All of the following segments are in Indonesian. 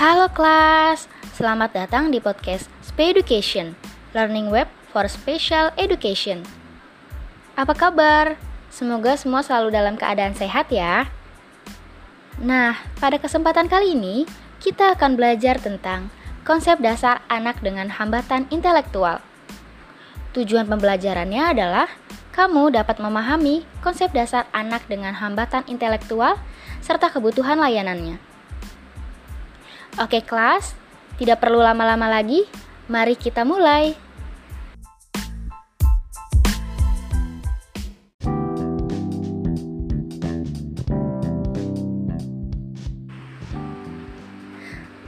Halo kelas, selamat datang di podcast Spe Education, Learning Web for Special Education. Apa kabar? Semoga semua selalu dalam keadaan sehat ya. Nah, pada kesempatan kali ini kita akan belajar tentang konsep dasar anak dengan hambatan intelektual. Tujuan pembelajarannya adalah kamu dapat memahami konsep dasar anak dengan hambatan intelektual serta kebutuhan layanannya. Oke kelas, tidak perlu lama-lama lagi, mari kita mulai.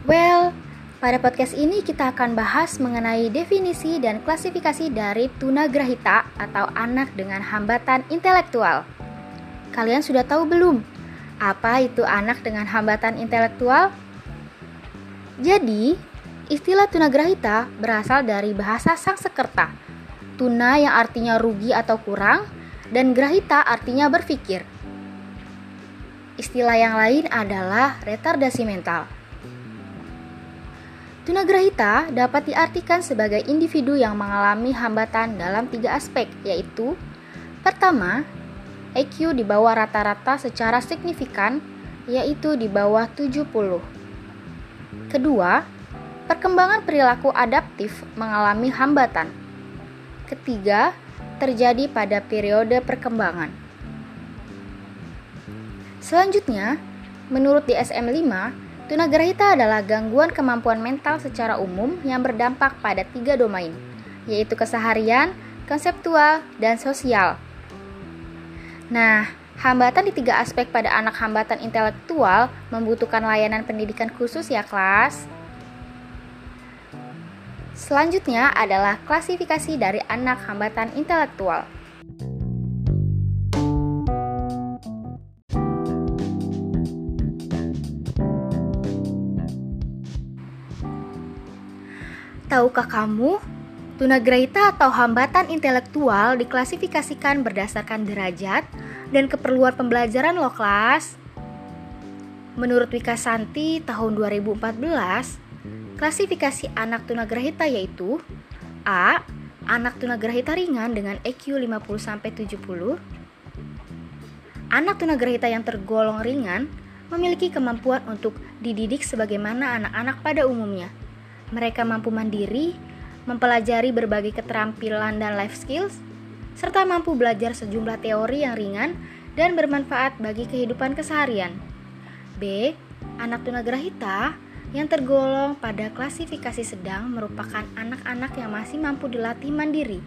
Well, pada podcast ini kita akan bahas mengenai definisi dan klasifikasi dari tunagrahita atau anak dengan hambatan intelektual. Kalian sudah tahu belum apa itu anak dengan hambatan intelektual? Jadi, istilah tunagrahita berasal dari bahasa Sangsekerta. Tuna yang artinya rugi atau kurang dan grahita artinya berpikir. Istilah yang lain adalah retardasi mental. Tunagrahita dapat diartikan sebagai individu yang mengalami hambatan dalam tiga aspek, yaitu pertama, EQ di bawah rata-rata secara signifikan, yaitu di bawah 70. Kedua, perkembangan perilaku adaptif mengalami hambatan. Ketiga, terjadi pada periode perkembangan. Selanjutnya, menurut DSM-5, tunagrahita adalah gangguan kemampuan mental secara umum yang berdampak pada tiga domain, yaitu keseharian, konseptual, dan sosial. Nah, Hambatan di tiga aspek pada anak hambatan intelektual membutuhkan layanan pendidikan khusus ya kelas. Selanjutnya adalah klasifikasi dari anak hambatan intelektual. Tahukah kamu, tunagrahita atau hambatan intelektual diklasifikasikan berdasarkan derajat, dan keperluan pembelajaran loh kelas. Menurut Wika Santi tahun 2014, klasifikasi anak tunagrahita yaitu A. Anak tunagrahita ringan dengan EQ 50-70 Anak tunagrahita yang tergolong ringan memiliki kemampuan untuk dididik sebagaimana anak-anak pada umumnya. Mereka mampu mandiri, mempelajari berbagai keterampilan dan life skills, serta mampu belajar sejumlah teori yang ringan dan bermanfaat bagi kehidupan keseharian. B. Anak tunagrahita yang tergolong pada klasifikasi sedang merupakan anak-anak yang masih mampu dilatih mandiri,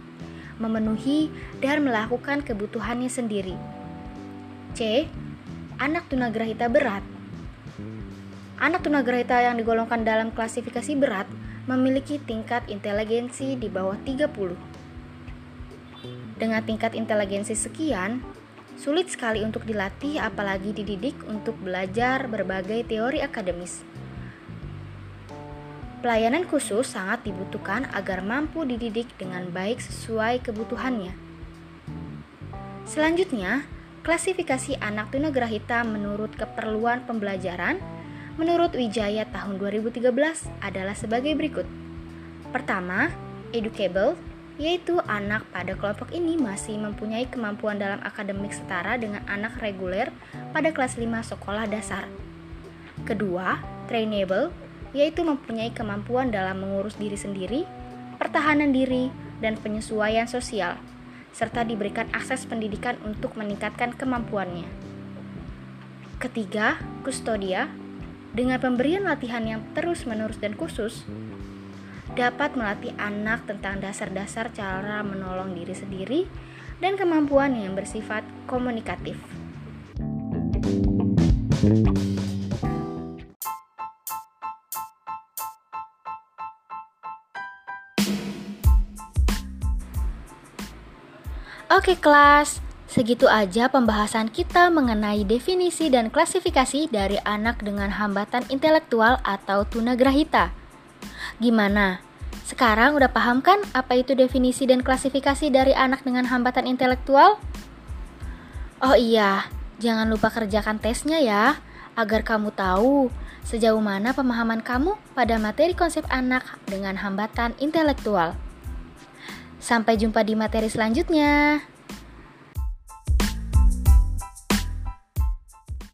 memenuhi dan melakukan kebutuhannya sendiri. C. Anak tunagrahita berat Anak tunagrahita yang digolongkan dalam klasifikasi berat memiliki tingkat inteligensi di bawah 30 dengan tingkat inteligensi sekian, sulit sekali untuk dilatih apalagi dididik untuk belajar berbagai teori akademis. Pelayanan khusus sangat dibutuhkan agar mampu dididik dengan baik sesuai kebutuhannya. Selanjutnya, klasifikasi anak tunagrahita menurut keperluan pembelajaran menurut Wijaya tahun 2013 adalah sebagai berikut. Pertama, educable yaitu anak pada kelompok ini masih mempunyai kemampuan dalam akademik setara dengan anak reguler pada kelas 5 sekolah dasar. Kedua, trainable, yaitu mempunyai kemampuan dalam mengurus diri sendiri, pertahanan diri, dan penyesuaian sosial, serta diberikan akses pendidikan untuk meningkatkan kemampuannya. Ketiga, kustodia, dengan pemberian latihan yang terus-menerus dan khusus, dapat melatih anak tentang dasar-dasar cara menolong diri sendiri dan kemampuan yang bersifat komunikatif. Oke kelas, segitu aja pembahasan kita mengenai definisi dan klasifikasi dari anak dengan hambatan intelektual atau tunagrahita. Gimana? Sekarang udah paham kan apa itu definisi dan klasifikasi dari anak dengan hambatan intelektual? Oh iya, jangan lupa kerjakan tesnya ya, agar kamu tahu Sejauh mana pemahaman kamu pada materi konsep anak dengan hambatan intelektual? Sampai jumpa di materi selanjutnya.